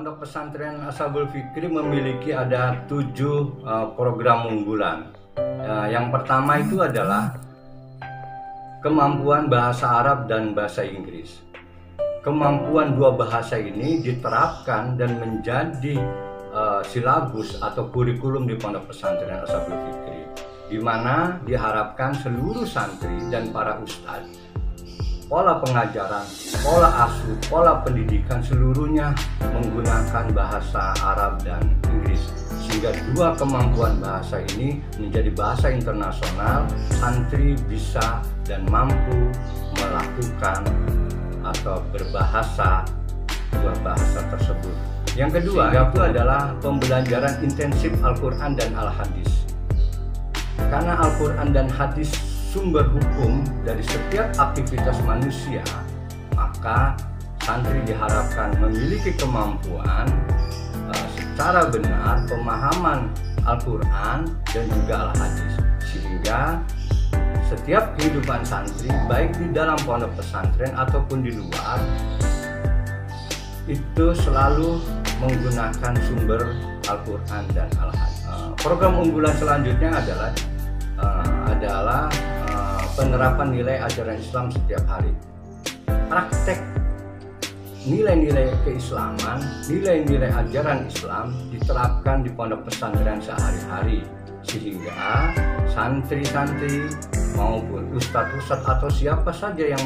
Pondok Pesantren Ashabul Fikri memiliki ada tujuh uh, program unggulan. Uh, yang pertama itu adalah kemampuan bahasa Arab dan bahasa Inggris. Kemampuan dua bahasa ini diterapkan dan menjadi uh, silabus atau kurikulum di Pondok Pesantren Ashabul Fikri, di mana diharapkan seluruh santri dan para ustadz pola pengajaran, pola asuh, pola pendidikan seluruhnya menggunakan bahasa Arab dan Inggris sehingga dua kemampuan bahasa ini menjadi bahasa internasional santri bisa dan mampu melakukan atau berbahasa dua bahasa tersebut. Yang kedua itu adalah pembelajaran intensif Al-Quran dan Al-Hadis. Karena Al-Quran dan Hadis sumber hukum dari setiap aktivitas manusia, maka santri diharapkan memiliki kemampuan uh, secara benar pemahaman Al-Quran dan juga Al-Hadis sehingga setiap kehidupan santri baik di dalam pondok pesantren ataupun di luar itu selalu menggunakan sumber Al-Quran dan Al-Hadis. Uh, program unggulan selanjutnya adalah uh, adalah penerapan nilai ajaran Islam setiap hari. Praktek nilai-nilai keislaman, nilai-nilai ajaran Islam diterapkan di pondok pesantren sehari-hari sehingga santri-santri maupun ustadz-ustadz atau siapa saja yang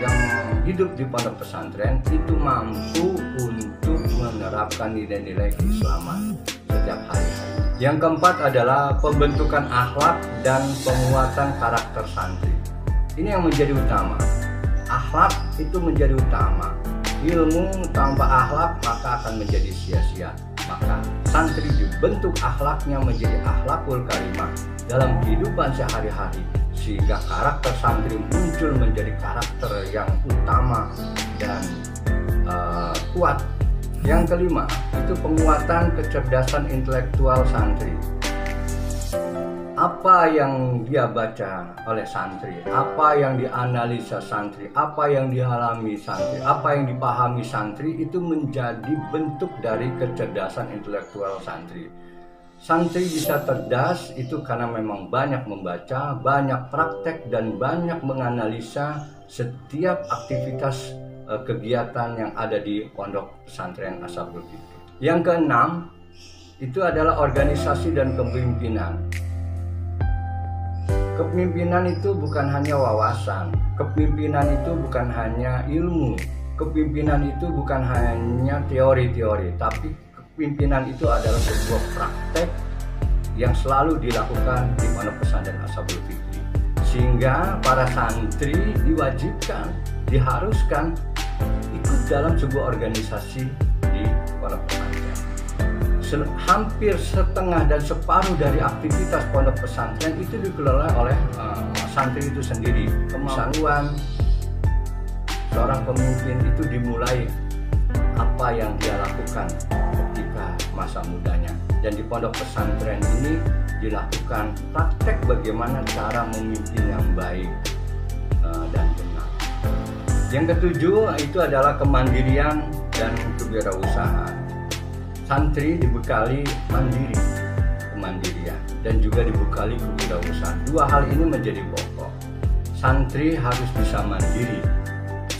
yang hidup di pondok pesantren itu mampu untuk menerapkan nilai-nilai keislaman setiap hari. Yang keempat adalah pembentukan akhlak dan penguatan karakter santri. Ini yang menjadi utama. Akhlak itu menjadi utama. Ilmu tanpa akhlak maka akan menjadi sia-sia. Maka santri dibentuk akhlaknya menjadi akhlakul karimah dalam kehidupan sehari-hari sehingga karakter santri muncul menjadi karakter yang utama dan uh, kuat. Yang kelima itu penguatan kecerdasan intelektual santri apa yang dia baca oleh santri, apa yang dianalisa santri, apa yang dialami santri, apa yang dipahami santri? Itu menjadi bentuk dari kecerdasan intelektual santri. Santri bisa cerdas itu karena memang banyak membaca, banyak praktek dan banyak menganalisa setiap aktivitas uh, kegiatan yang ada di pondok pesantren Ashabul Yang keenam itu adalah organisasi dan kepemimpinan. Kepemimpinan itu bukan hanya wawasan, kepemimpinan itu bukan hanya ilmu, kepemimpinan itu bukan hanya teori-teori, tapi kepemimpinan itu adalah sebuah praktek yang selalu dilakukan di pondok pesantren Ashabul Fikri. Sehingga para santri diwajibkan, diharuskan ikut dalam sebuah organisasi di pondok pesantren hampir setengah dan separuh dari aktivitas pondok pesantren itu dikelola oleh uh, santri itu sendiri. Kemampuan seorang pemimpin itu dimulai apa yang dia lakukan ketika masa mudanya. Dan di pondok pesantren ini dilakukan praktek bagaimana cara memimpin yang baik uh, dan benar. Yang ketujuh itu adalah kemandirian dan kewirausahaan santri dibekali mandiri kemandirian dan juga dibekali kewirausahaan. Dua hal ini menjadi pokok. Santri harus bisa mandiri.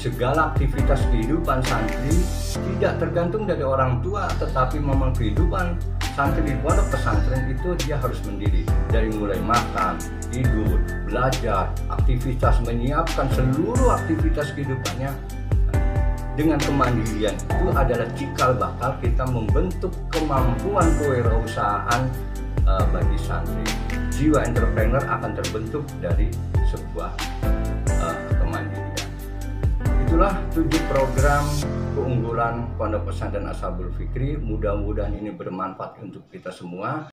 Segala aktivitas kehidupan santri tidak tergantung dari orang tua tetapi memang kehidupan santri di pondok pesantren itu dia harus mandiri. Dari mulai makan, tidur, belajar, aktivitas menyiapkan seluruh aktivitas kehidupannya dengan kemandirian itu adalah cikal bakal kita membentuk kemampuan kewirausahaan uh, bagi santri. Jiwa entrepreneur akan terbentuk dari sebuah uh, kemandirian. Itulah tujuh program keunggulan Pondok Pesantren Ashabul Fikri. Mudah-mudahan ini bermanfaat untuk kita semua.